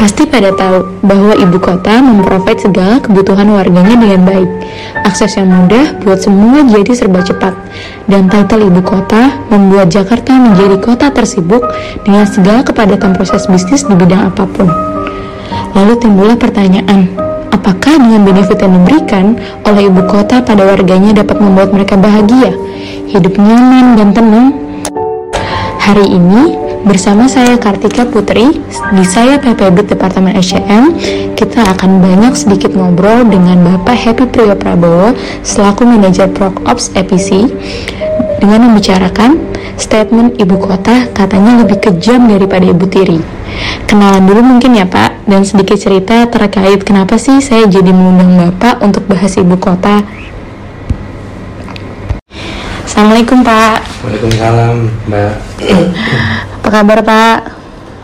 Pasti pada tahu bahwa ibu kota memprovide segala kebutuhan warganya dengan baik. Akses yang mudah buat semua jadi serba cepat. Dan title ibu kota membuat Jakarta menjadi kota tersibuk dengan segala kepadatan proses bisnis di bidang apa pun. Lalu timbullah pertanyaan, apakah dengan benefit yang diberikan oleh ibu kota pada warganya dapat membuat mereka bahagia, hidup nyaman dan tenang? Hari ini bersama saya Kartika Putri di saya PPB Departemen SCM kita akan banyak sedikit ngobrol dengan Bapak Happy Priyo Prabowo selaku manajer Ops EPC dengan membicarakan statement ibu kota katanya lebih kejam daripada ibu tiri. Kenalan dulu mungkin ya Pak dan sedikit cerita terkait kenapa sih saya jadi mengundang Bapak untuk bahas ibu kota. Assalamualaikum Pak. Waalaikumsalam Mbak. Apa kabar Pak?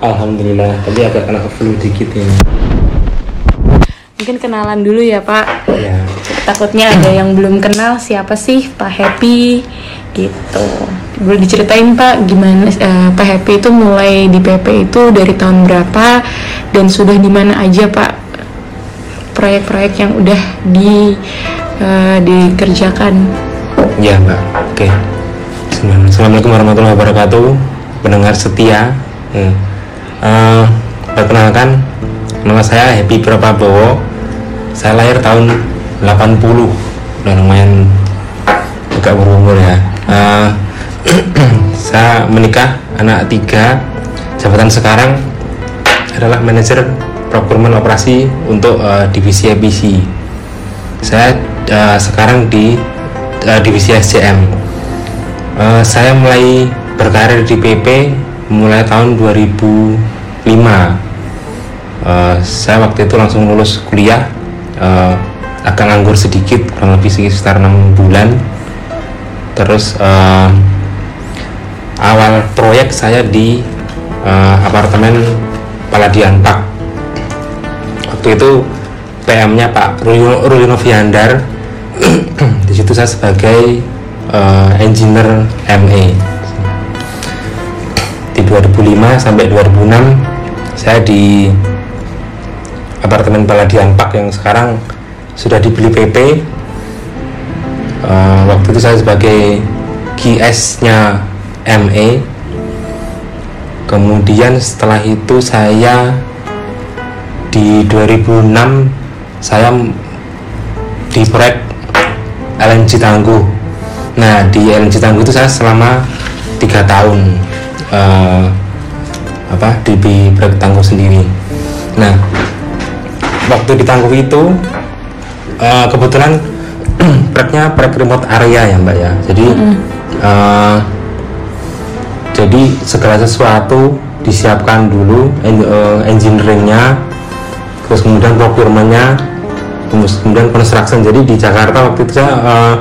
Alhamdulillah. Tadi agak kena flu dikit ya. Mungkin kenalan dulu ya Pak. Ya. Takutnya ada yang belum kenal siapa sih Pak Happy gitu. Boleh diceritain Pak gimana eh, Pak Happy itu mulai di PP itu dari tahun berapa dan sudah di mana aja Pak proyek-proyek yang udah di eh, dikerjakan. Ya Mbak. Oke. Assalamualaikum warahmatullahi wabarakatuh. Pendengar setia. Hmm. Eh, perkenalkan, nama saya Happy Prabowo. Saya lahir tahun 80. Udah lumayan agak berumur ya. Eh, saya menikah anak tiga. Jabatan sekarang adalah manajer procurement operasi untuk eh, divisi EPC. Saya eh, sekarang di eh, divisi SCM. Eh, saya mulai berkarir di PP mulai tahun 2005. Eh, saya waktu itu langsung lulus kuliah, eh, agak nganggur sedikit, kurang lebih sekitar enam bulan. Terus eh, awal proyek saya di eh, apartemen Paladian Park. Waktu itu PM-nya Pak Ruli Ruli Noviandar. di situ saya sebagai eh, engineer MA 2005 sampai 2006 saya di apartemen Paladian Park yang sekarang sudah dibeli PP Eh, waktu itu saya sebagai GS nya MA kemudian setelah itu saya di 2006 saya di proyek LNG Tangguh. Nah di LNG Tangguh itu saya selama tiga tahun eh, apa di di proyek Tangguh sendiri. Nah waktu di Tangguh itu eh, kebetulan proyeknya proyek remote area ya mbak ya. Jadi eh, jadi segala sesuatu disiapkan dulu en- eh, engineeringnya terus kemudian procurementnya terus kemudian construction. Jadi di Jakarta waktu itu saya eh,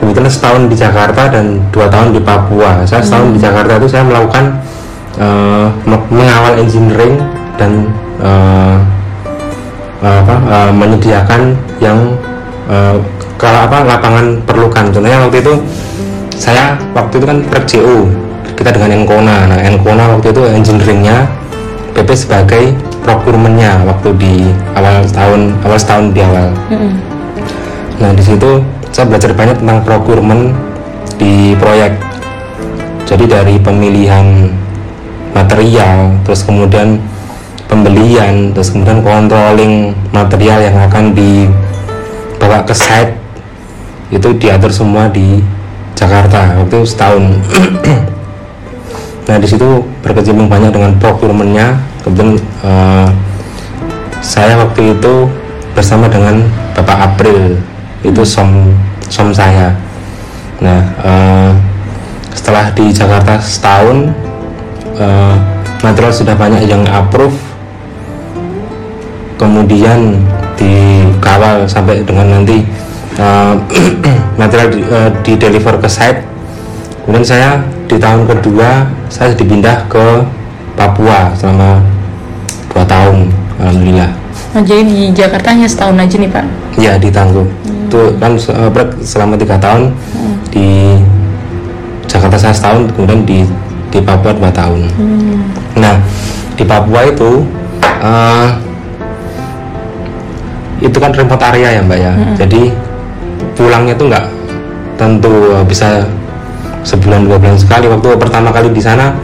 kebetulan setahun di Jakarta dan dua tahun di Papua. Saya setahun di Jakarta itu saya melakukan me- mengawal engineering dan eh, apa eh, menyediakan yang eh, kalau apa lapangan perlukan. Contohnya waktu itu saya waktu itu kan JO kita dengan Encona. Nah Encona waktu itu engineeringnya PP sebagai procurementnya waktu di awal tahun awal setahun di awal. Nah di situ saya belajar banyak tentang procurement di proyek. Jadi dari pemilihan material terus kemudian pembelian terus kemudian controlling material yang akan dibawa ke site itu diatur semua di Jakarta waktu setahun. Nah di situ berkecimpung banyak dengan procurementnya. Kemudian eh, saya waktu itu bersama dengan Bapak April itu som som saya. Nah eh, setelah di Jakarta setahun eh, material sudah banyak yang approve. Kemudian dikawal sampai dengan nanti eh, material di, eh, di deliver ke site. Kemudian saya di tahun kedua saya dipindah ke Papua selama dua tahun alhamdulillah. Oh, jadi di Jakarta hanya setahun aja nih Pak? ya ditangguh itu kan eh, break selama tiga tahun di Jakarta saya setahun kemudian di di Papua dua tahun. Nah di Papua itu eh, itu kan remote area ya mbak ya. Jadi pulangnya tuh nggak tentu bisa sebulan dua bulan sekali. Waktu pertama kali di sana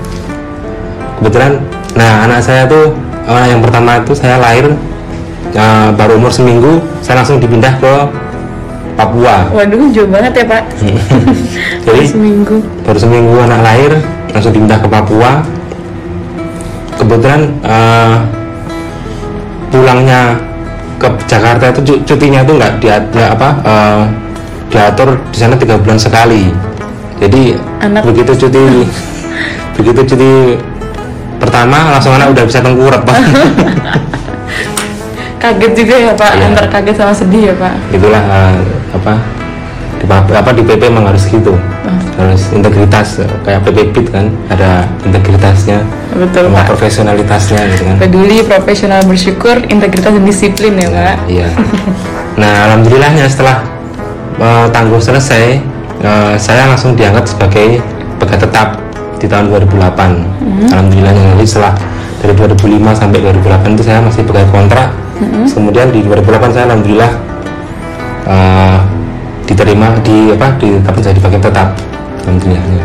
kebetulan nah anak saya tuh eh, yang pertama itu saya lahir eh, baru umur seminggu saya langsung dipindah ke Papua Waduh, jauh banget ya Pak. jadi Seminggu. baru seminggu anak lahir langsung dipindah ke Papua kebetulan eh, pulangnya ke Jakarta itu cu- cutinya itu nggak dia nggak apa eh, diatur di sana tiga bulan sekali jadi Anak- begitu cuti begitu cuti pertama langsung anak udah bisa tengkurap pak Kaget juga ya Pak, Iya. antar kaget sama sedih ya Pak. itulah eh, apa di apa di PP memang harus gitu. Harus integritas kayak PP Pit kan ada integritasnya Betul sama Pak. profesionalitasnya gitu kan. Peduli, profesional, bersyukur, integritas dan disiplin ya Pak. iya. Nah alhamdulillahnya setelah eh, tangguh selesai eh, saya langsung diangkat sebagai pegawai tetap di tahun 2008 alhamdulillahnya jadi setelah dari 2005 sampai 2008 itu saya masih pegawai kontrak. Kemudian di 2008 saya alhamdulillah eh, diterima di apa ditetapkan jadi bagian tetap alhamdulillahnya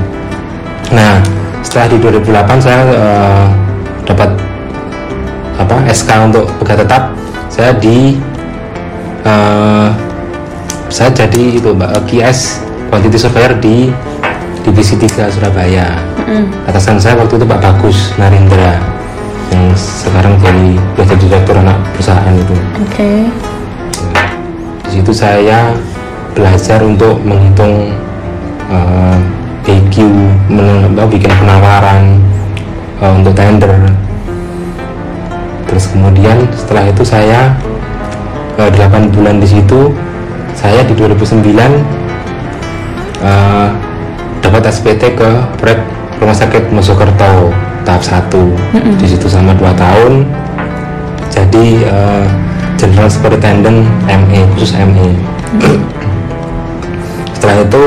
nah setelah di 2008 saya eh, dapat apa SK untuk pegawai tetap saya di eh, saya jadi itu mbak QS quantity surveyor di divisi 3 Surabaya. Atasan saya waktu itu Pak Bagus Narendra yang sekarang jadi jadi direktur anak perusahaan itu. Oke. di situ saya belajar untuk menghitung eh, BQ, bikin penawaran eh, untuk tender. Terus kemudian setelah itu saya eh, 8 bulan di situ, saya di 2009 eh, dapat SPT ke proyek Rumah Sakit Mojokerto tahap 1 di situ sama 2 tahun. Jadi eh, General Superintendent ME khusus ME setelah itu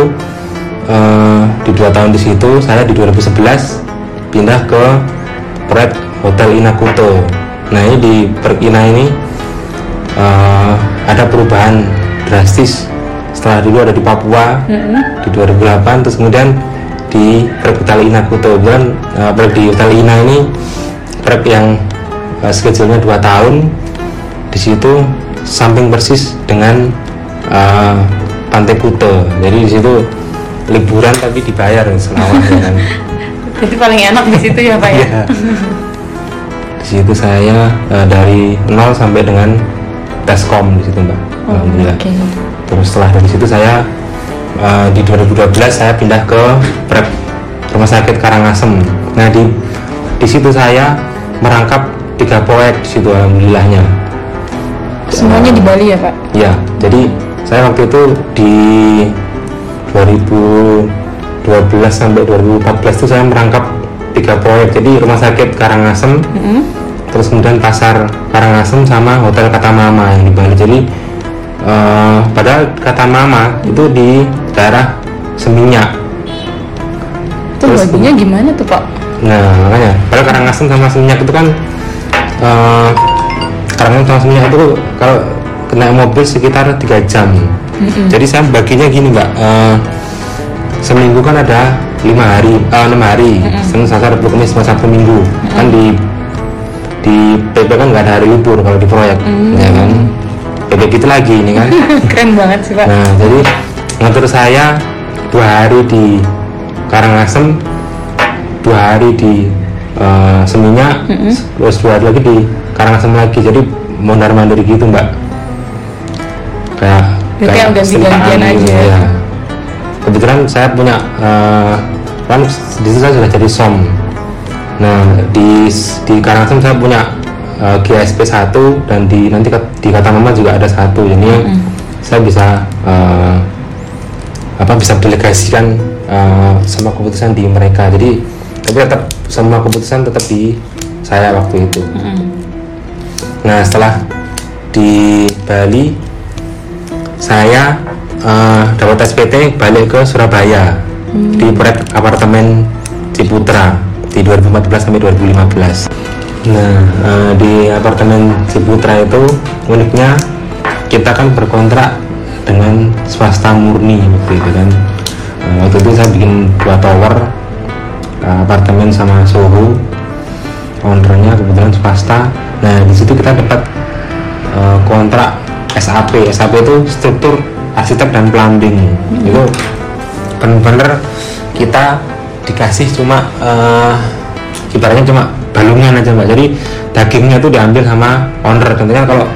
eh, di dua tahun di situ saya di 2011 pindah ke proyek Hotel Inakuto. Nah ini di proyek Ina ini eh, ada perubahan drastis. Setelah dulu ada di Papua di 2008 terus kemudian di proyek Hotel Inakuto. Dan proyek di Hotel Ina ini proyek yang uh, schedule-nya 2 tahun di situ samping persis dengan uh, Pantai Kuta jadi di situ liburan tapi dibayar selama kan Jadi paling enak di situ ya Pak ya. Iya. di situ saya uh, dari nol sampai dengan teskom di situ mbak Oh, alhamdulillah Oke. terus setelah dari situ saya uh, di 2012 saya pindah ke prep rumah sakit Karangasem nah di di situ saya merangkap tiga proyek di situ alhamdulillahnya Semuanya di Bali ya Pak. ya jadi saya waktu itu di 2012 sampai 2014 itu saya merangkap tiga proyek. Jadi rumah sakit Karangasem terus kemudian pasar Karangasem sama hotel Kata Mama yang di Bali. Jadi eh, padahal Kata Mama itu di daerah Seminyak. Itu Terus baginya gimana tuh Pak? Nah makanya, padahal Karangasem sama Seminyak itu kan eh Sama Seminyak itu kalau kena mobil sekitar tiga jam. Jadi saya baginya gini mbak, eh, seminggu kan ada lima hari, eh, enam hari, Senin, Selasa, Rabu, Kamis, Sabtu, Minggu. Kan di di PP kan nggak ada hari libur kalau di proyek, ya kan? PP gitu lagi ini kan. Keren banget sih Pak. Nah, jadi ngatur saya dua hari di Karangasem, dua hari di eh, Seminyak, terus dua hari lagi di Karangasem lagi. Jadi mondar mandir gitu mbak. Kayak Jadi kayak ganti-gantian aja. ya. Kebetulan saya punya eh, kan di situ saya sudah jadi som. Nah di di Karangasem saya punya eh, GSP 1 dan di nanti di kata mama juga ada satu. Jadi saya bisa eh, apa bisa delegasikan eh, semua keputusan di mereka. Jadi tapi tetap semua keputusan tetap di saya waktu itu. Nah setelah di Bali saya eh, dapat SPT balik ke Surabaya di proyek apartemen Ciputra di 2014 sampai 2015. Nah, eh, di apartemen Ciputra itu uniknya kita kan berkontrak dengan swasta murni waktu itu kan. Eh, waktu itu saya bikin dua tower eh, apartemen sama Soho. Ownernya kebetulan swasta. Nah, di situ kita dapat eh, kontrak SAP. SAP itu struktur arsitek dan plumbing. Itu benar-benar kita dikasih cuma eh, ibaratnya cuma balungan aja mbak. Jadi dagingnya itu diambil sama owner. Tentunya kalau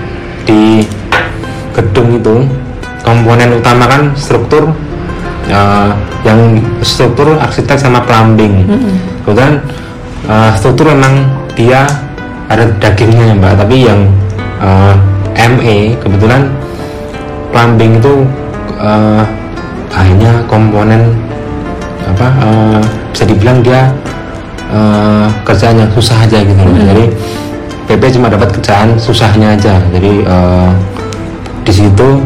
di gedung itu komponen utama kan struktur eh, yang struktur arsitek sama plumbing. Kemudian eh, struktur memang dia ada dagingnya ya mbak tapi yang eh, ME kebetulan plumbing itu eh, hanya komponen apa eh, bisa dibilang dia eh, kerjaan yang susah aja gitu loh. Jadi PP cuma dapat kerjaan susahnya aja. Jadi eh, di situ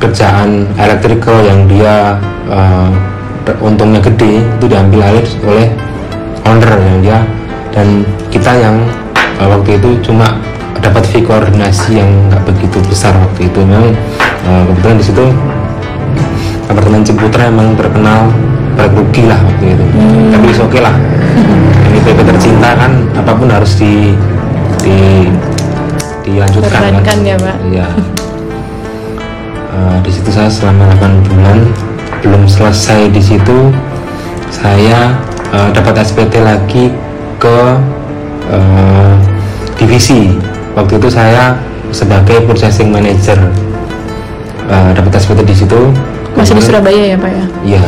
kerjaan elektrikal yang dia eh, untungnya gede itu diambil alih oleh owner yang dia dan kita yang eh, waktu itu cuma dapat fee koordinasi yang nggak begitu besar waktu itu. Memang eh, kebetulan di situ apartemen Ciputra emang terkenal berrugi lah waktu itu. Tapi oke lah. Ini PP tercinta kan apa pun harus di di dilanjutkan kan. Ya, Pak. iya. Eh, di situ saya selama 8 bulan belum selesai di situ saya eh, dapat SPT lagi ke eh, divisi waktu itu saya sebagai purchasing manager Eh, dapat SPT di situ Masih di Surabaya ya Pak ya? Iya.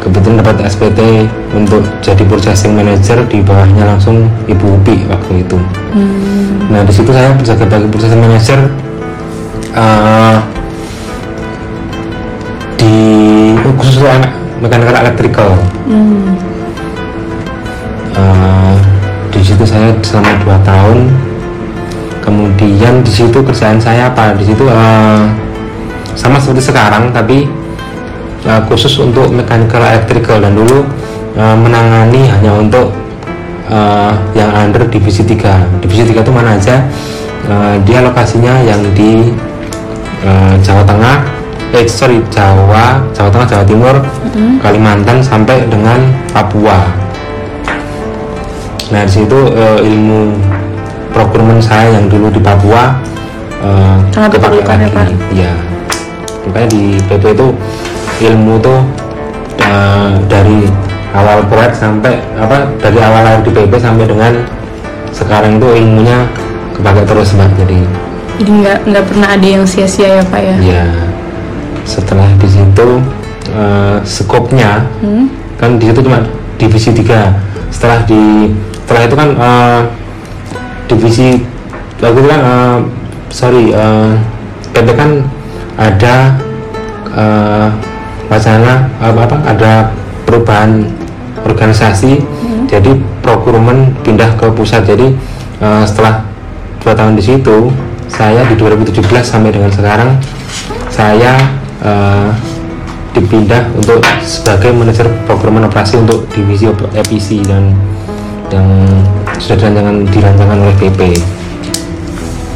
Kebetulan dapat SPT untuk jadi purchasing manager di bawahnya langsung Ibu Upi waktu itu. Nah di situ saya sebagai purchasing manager eh, di khusus untuk anak mechanical electrical. Eh, di situ saya selama dua tahun. Kemudian di situ kerjaan saya apa? Di situ eh, sama seperti sekarang tapi uh, khusus untuk mechanical electrical. Dan dulu uh, menangani hanya untuk uh, yang under divisi 3 divisi 3 itu mana aja? Uh, dia lokasinya yang di uh, Jawa Tengah. Eh sorry Jawa Jawa Tengah Jawa Timur Kalimantan sampai dengan Papua nah di situ uh, ilmu procurement saya yang dulu di Papua uh, Sangat diperlukan ya. Pak. Iya. Makanya di PP itu ilmu tuh uh, dari awal proyek sampai apa dari awal akhir di PP sampai dengan sekarang itu ilmunya kepake terus mbak jadi Jadi nggak nggak pernah ada yang sia-sia ya Pak ya? ya setelah di situ uh, skopnya Hmm? kan di situ cuma divisi 3 setelah di setelah itu kan uh, divisi waktu itu kan uh, sorry uh, PP kan ada uh, wacana apa apa ada perubahan organisasi. Jadi procurement pindah ke pusat. Jadi uh, setelah dua tahun di situ saya di 2017 sampai dengan sekarang saya uh, dipindah untuk sebagai manajer procurement operasi untuk divisi EPC dan yang sudah dirancangkan dirancangkan oleh PP.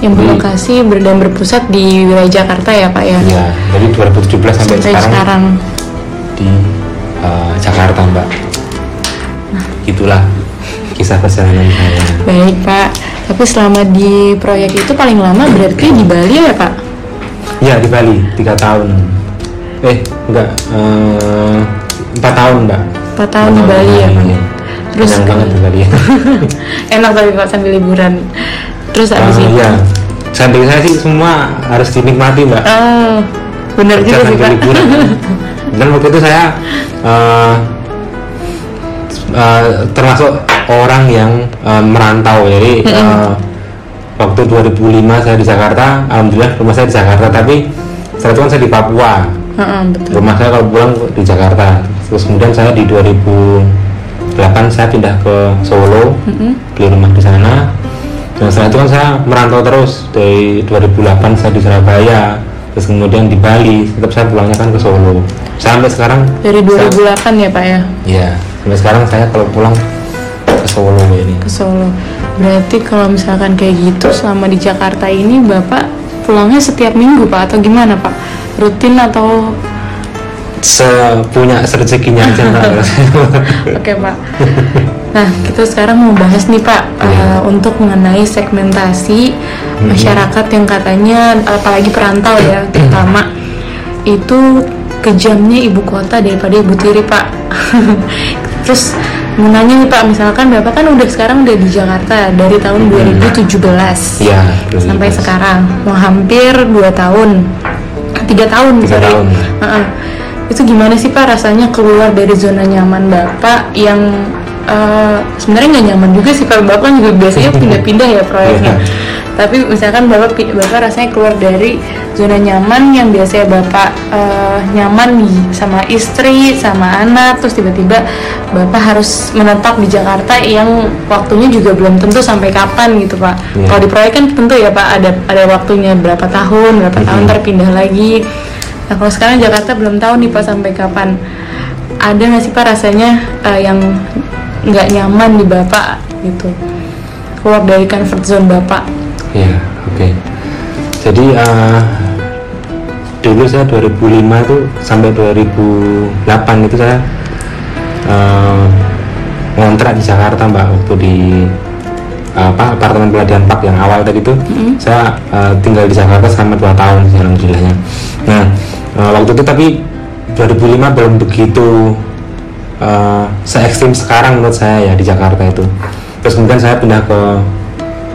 Yang berlokasi ber- dan berpusat di wilayah Jakarta ya Pak ya? Ya, dari 2017 sampai, Sampai sekarang, sekarang. di uh, Jakarta, Mbak. Itulah kisah perjalanan saya. Baik Pak. Tapi selama di proyek itu paling lama berarti di Bali ya Pak? Ya di Bali tiga tahun. Eh enggak eh, empat tahun mbak. 4 tahun di Bali ya? Iya. Terus Senang banget di Bali. enak tapi Pak sambil liburan. Terus habis Ah, itu? iya. Samping saya sih semua harus dinikmati mbak. Oh, benar juga sih Pak. liburan. Dan waktu itu saya eh, eh, termasuk orang yang eh, merantau. Jadi eh, waktu 2005 saya di Jakarta, alhamdulillah rumah saya di Jakarta. Tapi setelah itu kan saya di Papua. Betul. rumah saya kalau pulang di Jakarta terus kemudian saya di 2008 saya pindah ke Solo beli rumah di sana dan setelah itu kan saya merantau terus dari 2008 saya di Surabaya terus kemudian di Bali tetap saya pulangnya kan ke Solo sampai sekarang Dari saya- 2008 ya Pak ya? ya sampai sekarang saya kalau pulang ke Solo ini ke Solo. Berarti kalau misalkan kayak gitu selama di Jakarta ini Bapak pulangnya setiap minggu Pak atau gimana Pak? Rutin atau sepunya rezekinya aja. Oke Pak. Nah kita sekarang mau bahas nih Pak eh, untuk mengenai segmentasi masyarakat yang katanya apalagi perantau ya terutama itu kejamnya ibu kota daripada ibu tiri Pak. Terus mau nanya nih Pak, misalkan Bapak kan udah sekarang udah di Jakarta dari tahun 2017 Iya, sampai 2017. sekarang mau hampir 2 tahun tiga tahun Tiga sorry. tahun. Heeh. itu gimana sih pak rasanya keluar dari zona nyaman bapak yang eh, sebenarnya nggak nyaman juga sih pak bapak juga biasanya pindah-pindah ya proyeknya Iya. Tapi misalkan bapak bapak rasanya keluar dari zona nyaman yang biasanya bapak eh, nyaman nih sama istri sama anak terus tiba-tiba bapak harus menetap di Jakarta yang waktunya juga belum tentu sampai kapan gitu pak. Iya. kalau di proyek kan tentu ya pak ada ada waktunya berapa tahun berapa tahun Mhm. terpindah lagi. Nah kalau sekarang Jakarta belum tahu nih pak sampai kapan. Ada nggak sih pak rasanya eh, yang nggak nyaman di bapak gitu? Keluar dari comfort zone bapak Iya, oke. Jadi eh, dulu saya 2005 tuh sampai 2008 itu saya eh, ngontrak di Jakarta mbak waktu di apa apartemen pelatihan Pak yang awal tadi itu saya eh, tinggal di Jakarta selama 2 tahun sih, alhamdulillahnya. Nah eh, waktu itu tapi 2005 belum begitu eh, se ekstrim sekarang menurut saya ya di Jakarta itu. Terus kemudian saya pindah ke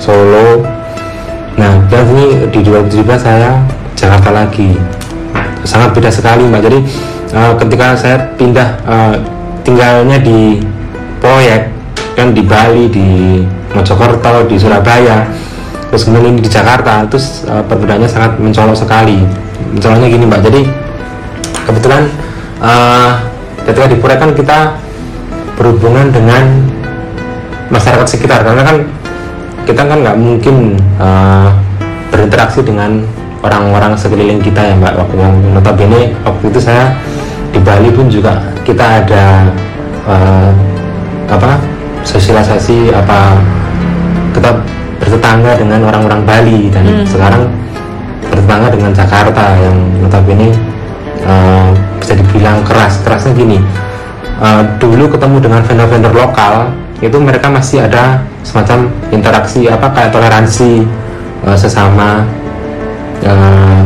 Solo. Nah, dan ini di 2017 saya Jakarta lagi. Sangat beda sekali, Mbak. Jadi eh, ketika saya pindah eh, tinggalnya di proyek kan di Bali, di Mojokerto, di Surabaya, terus kemudian di Jakarta, terus eh, perbedaannya sangat mencolok sekali. Mencoloknya gini, Mbak. Jadi kebetulan eh, ketika di proyek kan kita berhubungan dengan masyarakat sekitar karena kan kita kan nggak mungkin eh, berinteraksi dengan orang-orang sekeliling kita ya mbak waktu yang notabene waktu itu saya di Bali pun juga kita ada eh, apa sosialisasi apa kita bertetangga dengan orang-orang Bali dan Hmm. sekarang bertetangga dengan Jakarta yang notabene eh, bisa dibilang keras kerasnya gini eh, dulu ketemu dengan vendor-vendor lokal itu mereka masih ada semacam interaksi apa kayak toleransi eh, sesama eh,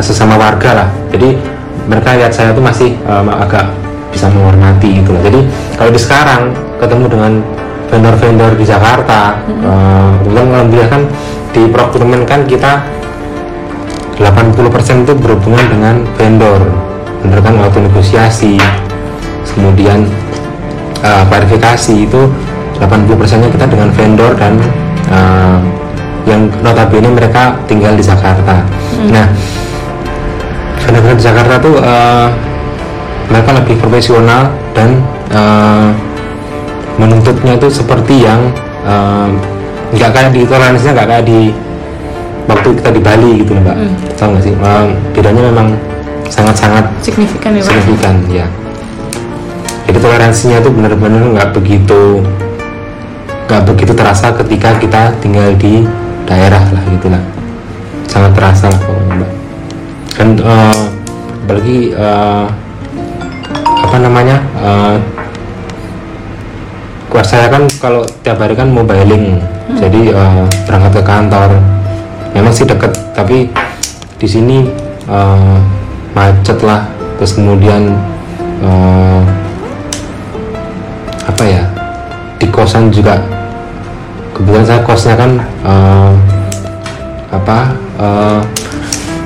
sesama warga lah. Jadi mereka lihat saya tuh masih eh, agak bisa menghormati gitu lah jadi kalau di sekarang ketemu dengan vendor-vendor di Jakarta eh, kebetulan alhamdulillah kan di procurement kan kita 80% itu berhubungan dengan vendor. Vendor kan waktu negosiasi kemudian klarifikasi itu 80% nya kita dengan vendor dan eh, yang notabene mereka tinggal di Jakarta. Nah vendor-vendor di Jakarta tuh eh, mereka lebih profesional dan eh, menuntutnya itu seperti yang nggak kayak di toleransinya nggak kayak di waktu kita di Bali gitu mbak. Hmm. tahu nggak sih? Eh, bedanya memang sangat-sangat signifikan ya signifikan ya jadi toleransinya tuh benar-benar nggak begitu nggak begitu terasa ketika kita tinggal di daerah lah gitulah sangat terasa lah pokoknya mbak. Kan eh, apalagi eh, apa namanya eh, keluar saya kan kalau tiap hari kan mobiling. Jadi eh, berangkat ke kantor. Memang sih deket tapi di sini eh, macet lah. Terus kemudian eh, apa ya di kosan juga kebetulan saya kosnya kan eh, apa eh,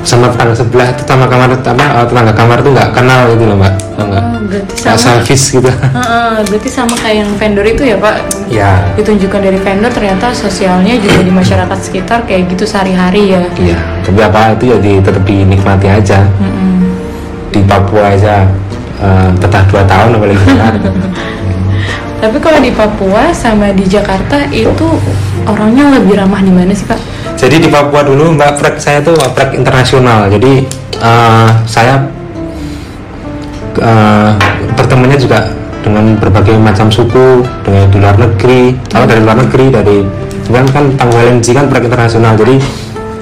sama tetangga sebelah itu sama kamar apa eh, tetangga kamar tuh nggak kenal gitu loh mbak. Nggak? Oh, nggak sama. selfish gitu. Heeh, berarti sama kayak yang vendor itu ya pak? Ya ditunjukkan dari vendor ternyata sosialnya juga di masyarakat sekitar kayak gitu sehari-hari ya? Iya, tapi apa itu ya di, tetap dinikmati aja. Mm-mm. Di Papua aja eh, betah dua tahun apalagi. tapi kalau di Papua sama di Jakarta itu orangnya lebih ramah di mana sih pak? Jadi di Papua dulu Mbak Prek saya tuh Prek internasional. Jadi eh, saya eh, bertemunya juga dengan berbagai macam suku dengan di luar negeri. Kalau dari luar negeri dari kan kan LNG kan proyek internasional. Jadi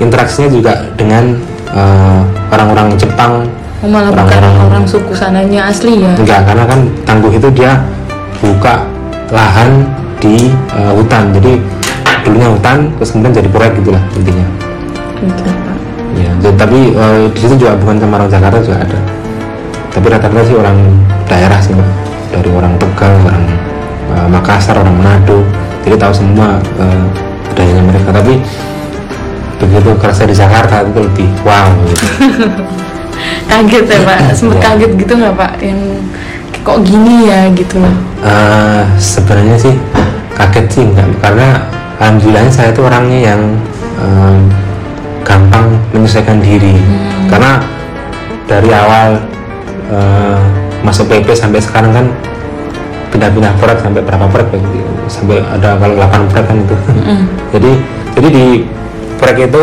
interaksinya juga dengan eh, orang-orang Jepang Oh, malah bukan Orang-orang- orang suku sananya asli ya? Enggak karena kan tangguh itu dia buka lahan di eh, hutan. Jadi dulunya hutan terus kemudian jadi proyek gitulah intinya. Pak. Ya jadi- tapi eh, di situ juga bukan cuma orang Jakarta juga ada. Tapi rata-rata sih orang daerah sih Mbak. dari orang Tegal orang eh, Makassar orang Manado. Jadi tahu semua eh, budayanya mereka. Tapi begitu kerasa di Jakarta itu lebih wow gitu. kaget ya pak? Sempet Iya. kaget gitu nggak pak? Yang kok gini ya gitu. Eh, sebenarnya sih kaget sih enggak karena alhamdulillahnya saya itu orangnya yang em, gampang menyesuaikan diri. Karena dari awal eh, masuk PP sampai sekarang kan pindah-pindah proyek sampai berapa proyek Pak? sampai ada kalau 8 proyek kan itu. Jadi jadi di proyek itu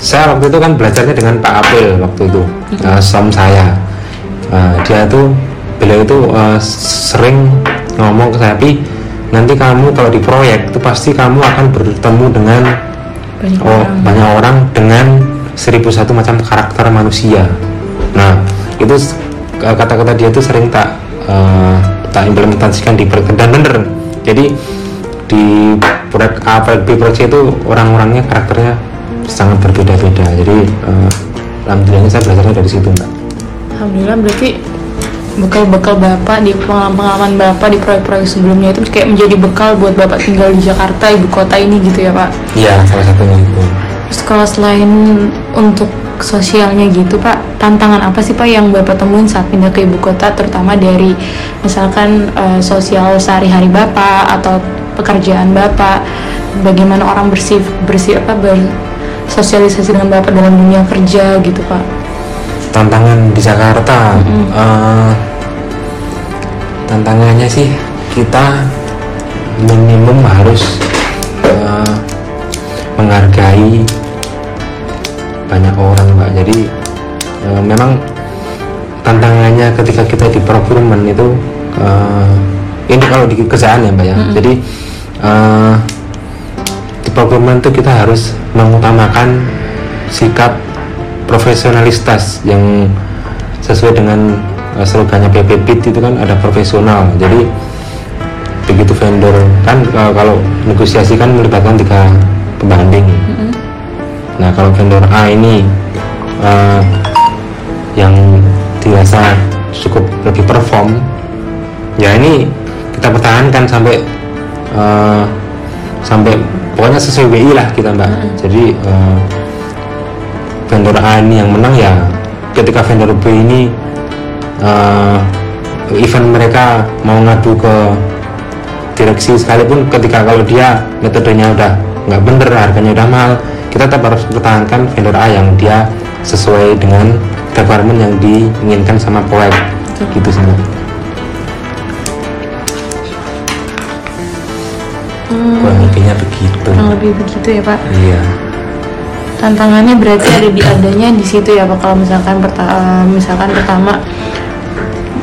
saya waktu itu kan belajarnya dengan Pak April waktu itu eh, som saya Eh, dia tuh beliau itu eh, sering ngomong ke saya "Pi, nanti kamu kalau di proyek itu pasti kamu akan bertemu dengan banyak oh, orang. banyak orang dengan seribu satu macam karakter manusia. Nah itu eh, kata-kata dia itu sering tak eh, tak implementasikan di proyek dan bener. Jadi di proyek A proyek B proyek C itu orang-orangnya karakternya sangat berbeda-beda. Jadi eh, alhamdulillahnya saya belajarnya dari situ mbak alhamdulillah berarti bekal-bekal bapak di pengalaman-pengalaman bapak di proyek-proyek sebelumnya itu kayak menjadi bekal buat bapak tinggal di Jakarta ibu kota ini gitu ya pak? Iya salah satunya itu. Terus kalau selain untuk sosialnya gitu pak tantangan apa sih pak yang bapak temuin saat pindah ke ibu kota terutama dari misalkan eh, sosial sehari-hari bapak atau pekerjaan bapak? Bagaimana orang bersih bersih apa bersosialisasi dengan bapak dalam dunia kerja gitu pak tantangan di Jakarta. Eh, tantangannya sih kita minimum harus eh, menghargai banyak orang mbak. Jadi eh, memang tantangannya ketika kita di procurement itu eh, ini kalau di kerjaan ya mbak ya. Jadi eh, di procurement itu kita harus mengutamakan sikap profesionalitas yang sesuai dengan uh, slogannya PPPIT itu kan ada profesional. Jadi begitu vendor kan uh, kalau negosiasi kan melibatkan tiga pembanding. Nah kalau vendor A ini uh, yang dirasa cukup lebih perform ya ini kita pertahankan sampai uh, sampai pokoknya sesuai WI lah kita mbak. Jadi uh, vendor A ini yang menang ya ketika vendor B ini eh, event mereka mau ngadu ke direksi sekalipun ketika kalau dia metodenya udah nggak bener harganya udah mahal kita tetap harus pertahankan vendor A yang dia sesuai dengan requirement yang diinginkan sama proyek. Gitu sih Mbak. kurang lebihnya begitu. Kurang lebih begitu ya pak? Iya tantangannya berarti ada di adanya di situ ya pak kalau misalkan perta- eh, misalkan pertama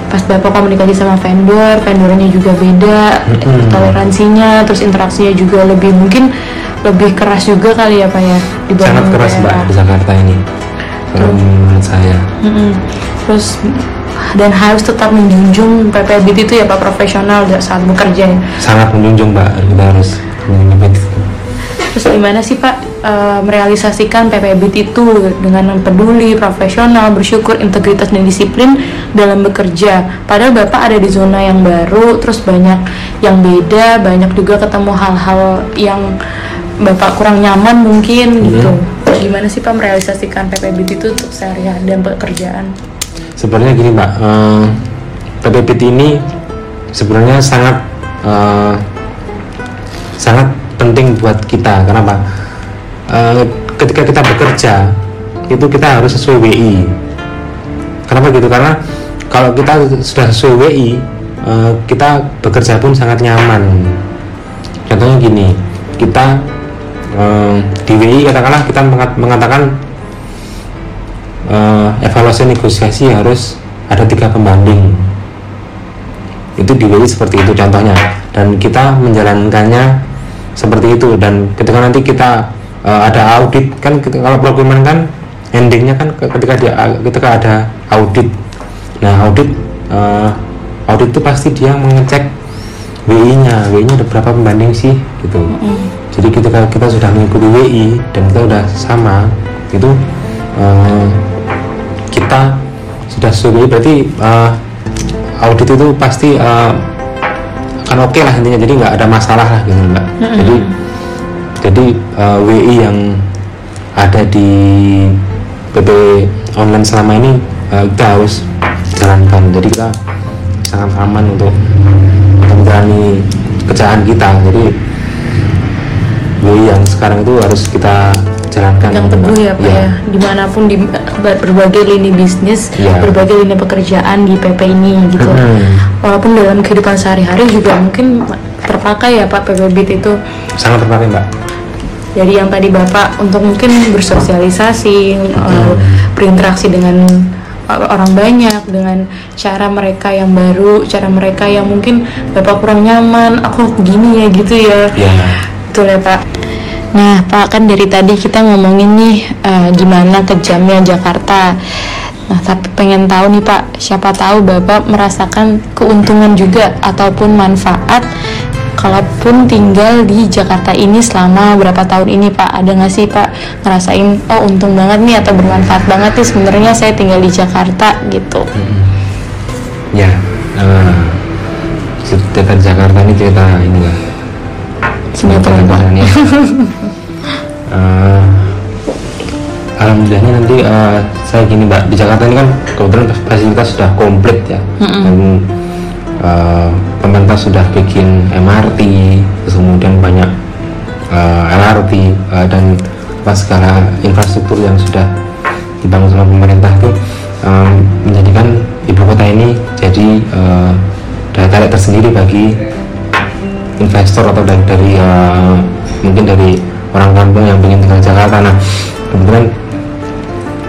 pas bapak komunikasi sama vendor vendornya juga beda Mm-mm. toleransinya terus interaksinya juga lebih mungkin lebih keras juga kali ya pak ya dibanding sangat keras mbak di Jakarta ini kalau menurut saya Mm-mm. terus dan harus tetap menjunjung PPBT itu ya pak profesional saat bekerja ya. sangat menjunjung mbak kita harus menjunjung Terus gimana sih Pak eh, merealisasikan PPBT itu dengan peduli, profesional, bersyukur, integritas dan disiplin dalam bekerja. Padahal Bapak ada di zona yang baru, terus banyak yang beda, banyak juga ketemu hal-hal yang Bapak kurang nyaman mungkin gitu. Gimana sih Pak merealisasikan PPBT itu untuk sehari-hari dan pekerjaan? sebenarnya gini mbak eh, PPPT ini sebenarnya sangat eh, sangat penting buat kita. Kenapa? Eh, ketika kita bekerja itu kita harus sesuai WI kenapa gitu? Karena kalau kita sudah sesuai WI eh, kita bekerja pun sangat nyaman. Contohnya gini kita eh, di WI katakanlah kita mengat- mengatakan eh, evaluasi negosiasi harus ada tiga pembanding. Itu di WI seperti itu contohnya. Dan kita menjalankannya seperti itu. Dan ketika nanti kita uh, ada audit kan ketika, kalau procurement kan endingnya kan ketika dia ketika ada audit. Nah audit uh, audit itu pasti dia mengecek WI-nya WI-nya ada berapa pembanding sih gitu. Mm. jadi ketika kita sudah mengikuti WI dan kita sudah sama itu uh, kita sudah sesuai. Berarti uh, audit itu pasti uh, akan oke okay lah intinya jadi nggak ada masalah lah gitu mbak. Mm -hmm. jadi jadi uh, WI yang ada di PP online selama ini uh, kita harus jalankan. Jadi kita sangat aman untuk menjalani kerjaan kita. Jadi WI yang sekarang itu harus kita jalankan yang teguh ya pak ya, ya. di mana pun di berbagai lini bisnis ya. berbagai lini pekerjaan di PP ini gitu hmm. walaupun dalam kehidupan sehari-hari juga mungkin terpakai ya pak PP Bit itu sangat terpakai mbak jadi yang tadi bapak untuk mungkin bersosialisasi hmm. uh, berinteraksi dengan orang banyak dengan cara mereka yang baru cara mereka yang mungkin bapak kurang nyaman aku gini ya gitu ya ya betul ya pak Nah, Pak, kan dari tadi kita ngomongin nih uh, gimana kejamnya Jakarta. Nah, tapi pengen tahu nih Pak, siapa tahu Bapak merasakan keuntungan juga ataupun manfaat kalaupun tinggal di Jakarta ini selama berapa tahun ini Pak? Ada nggak sih Pak ngerasain oh untung banget nih atau bermanfaat banget nih sebenarnya saya tinggal di Jakarta gitu? Hmm. Ya, uh, cerita Jakarta ini cerita ini lah sinetron pak. Uh, alhamdulillahnya nanti uh, saya gini mbak. Di Jakarta ini kan kebetulan fasilitas sudah komplit ya. Mm -hmm. dan uh, pemerintah sudah bikin MRT terus kemudian banyak uh, LRT uh, dan segala infrastruktur yang sudah dibangun sama pemerintah itu um, menjadikan ibu kota ini jadi uh, daya tarik tersendiri bagi investor atau dari, dari uh, mungkin dari orang kampung yang ingin tinggal Jakarta. Nah kemudian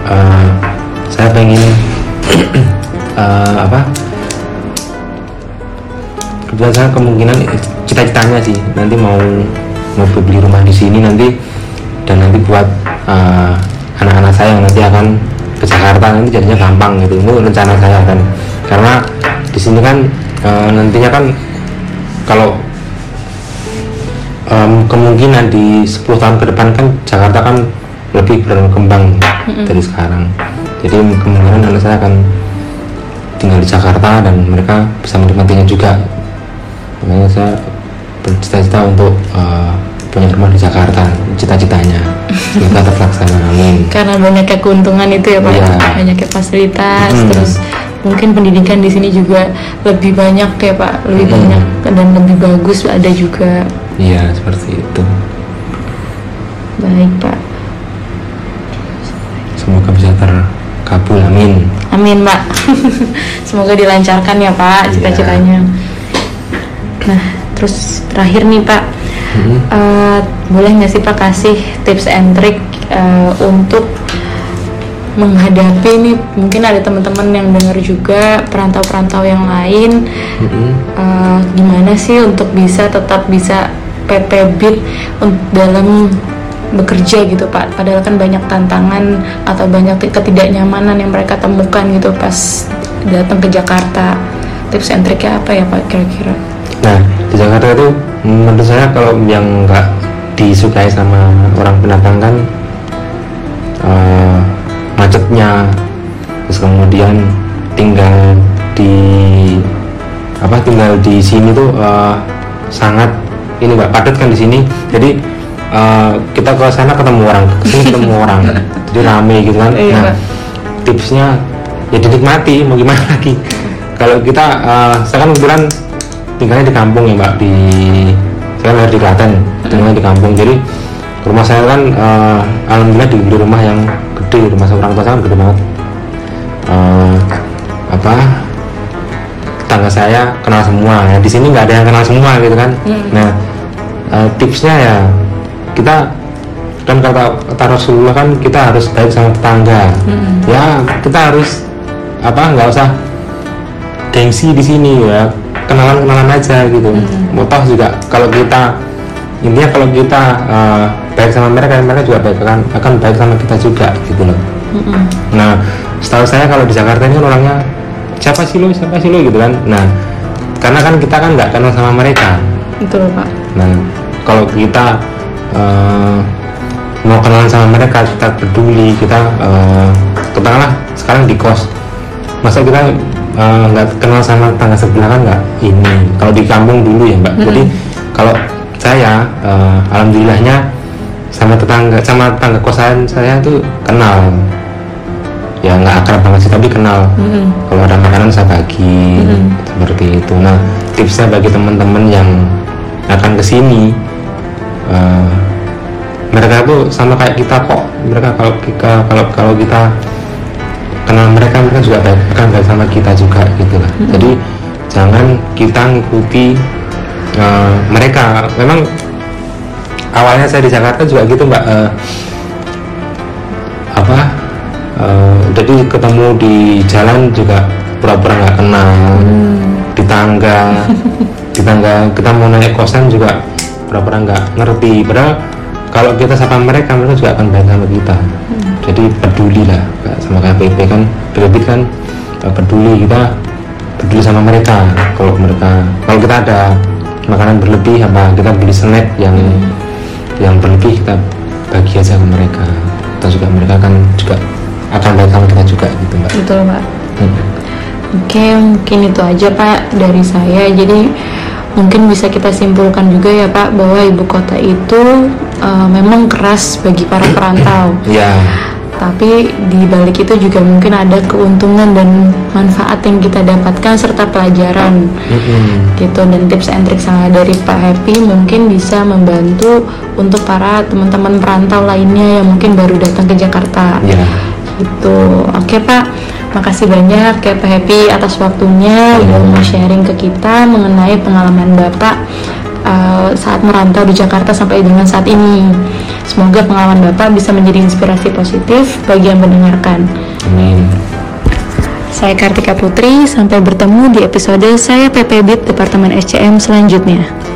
uh, saya pengen uh, apa? Kebetulan saya kemungkinan cita-citanya sih nanti mau mau beli rumah di sini nanti dan nanti buat anak-anak uh, saya yang nanti akan ke Jakarta nanti jadinya gampang gitu itu rencana saya kan. Karena di sini kan uh, nantinya kan kalau um, kemungkinan di 10 tahun ke depan kan Jakarta kan lebih berkembang mm-hmm. dari sekarang jadi kemungkinan anak saya akan tinggal di Jakarta dan mereka bisa menikmatinya juga makanya saya bercita-cita untuk uh, punya rumah di Jakarta cita-citanya semoga terlaksana amin karena banyaknya keuntungan itu ya pak ya. banyaknya fasilitas hmm. terus mungkin pendidikan di sini juga lebih banyak ya pak lebih hmm. banyak dan lebih bagus ada juga Iya, seperti itu. Baik, Pak. Semoga bisa terkabul, amin. Amin, Pak. Semoga dilancarkan ya, Pak, iya. cita-citanya. Nah, terus terakhir nih, Pak. Hmm. Uh, boleh nggak sih Pak kasih tips and trick uh, untuk menghadapi ini mungkin ada teman-teman yang dengar juga perantau-perantau yang lain mm-hmm. uh, gimana sih untuk bisa tetap bisa PT BIT dalam bekerja gitu Pak. Padahal kan banyak tantangan atau banyak ketidaknyamanan yang mereka temukan gitu pas datang ke Jakarta. Tips and triknya apa ya Pak kira-kira? Nah di Jakarta itu menurut saya kalau yang nggak disukai sama orang pendatang kan uh, macetnya. Terus kemudian tinggal di apa tinggal di sini tuh uh, sangat ini mbak padat kan di sini. Jadi uh, kita ke sana ketemu orang sini ketemu orang. Jadi rame gitu kan. Iya. nah tipsnya ya dinikmati mau gimana lagi. Kalau kita uh, saya kan kebetulan tinggalnya di kampung ya mbak di saya lahir di Klaten tinggalnya di kampung. Jadi rumah saya kan uh, alhamdulillah di rumah yang gede rumah seorang tua saya kan gede banget. Uh, apa tetangga saya kenal semua. Ya di sini nggak ada yang kenal semua gitu kan. Hmm. nah uh, tipsnya ya kita kan kata kata Rasulullah kan kita harus baik sama tetangga hmm. ya kita harus apa nggak usah gengsi di sini ya kenalan-kenalan aja gitu mau toh juga kalau kita intinya kalau kita uh, baik sama mereka mereka juga baik akan akan baik sama kita juga gitu loh Mm-mm. Nah, setahu saya kalau di Jakarta ini kan orangnya siapa sih lo, siapa sih lo gitu kan. Nah, karena kan kita kan nggak kenal sama mereka. betul pak Nah, kalau kita eh, mau kenalan sama mereka, kita peduli, kita eh, katakanlah sekarang di kos, masa kita eh, nggak kenal sama tangga sebelah kan nggak ini. Kalau di kampung dulu ya mbak. Jadi kalau saya eh, alhamdulillahnya sama tetangga sama tetangga kosan saya tuh kenal ya nggak akrab banget sih tapi kenal Mm-mm. kalau ada makanan saya bagi Mhm. seperti itu nah tipsnya bagi teman-teman yang akan ke sini eh, mereka tuh sama kayak kita kok. Mereka kalau kita kalau kalau kita kenal mereka mereka juga baik akan baik sama kita juga gitu lah. Jadi jangan kita ngikuti eh, mereka. Memang awalnya saya di Jakarta juga gitu mbak eh, apa eh, jadi ketemu di jalan juga pura-pura nggak kenal. Di tangga di tangga kita mau naik kosan juga pura-pura nggak ngerti. Padahal kalau kita sapa mereka mereka juga akan baik sama kita. Jadi peduli lah sama KPP kan. PPP kan eh, peduli kita peduli sama mereka. Kalau mereka kalau kita ada makanan berlebih apa kita beli snack yang yang berlebih kita bagi aja ke mereka. Atau juga mereka kan juga akan baik sama kita juga gitu mbak. Betul pak Hmm. Oke, mungkin itu aja Pak dari saya. Jadi mungkin bisa kita simpulkan juga ya Pak bahwa ibu kota itu eh, memang keras bagi para perantau. ya Tapi di balik itu juga mungkin ada keuntungan dan manfaat yang kita dapatkan serta pelajaran. Mm-mm. gitu dan tips and trik saya dari Pak Happy mungkin bisa membantu untuk para teman-teman perantau lainnya yang mungkin baru datang ke Jakarta. Ya gitu. Oke pak makasih banyak ya pak Happy atas waktunya udah mau sharing ke kita mengenai pengalaman bapak uh, saat merantau di Jakarta sampai dengan saat ini. Semoga pengalaman bapak bisa menjadi inspirasi positif bagi yang mendengarkan. Amin. Saya Kartika Putri sampai bertemu di episode saya PPBIT Departemen SCM selanjutnya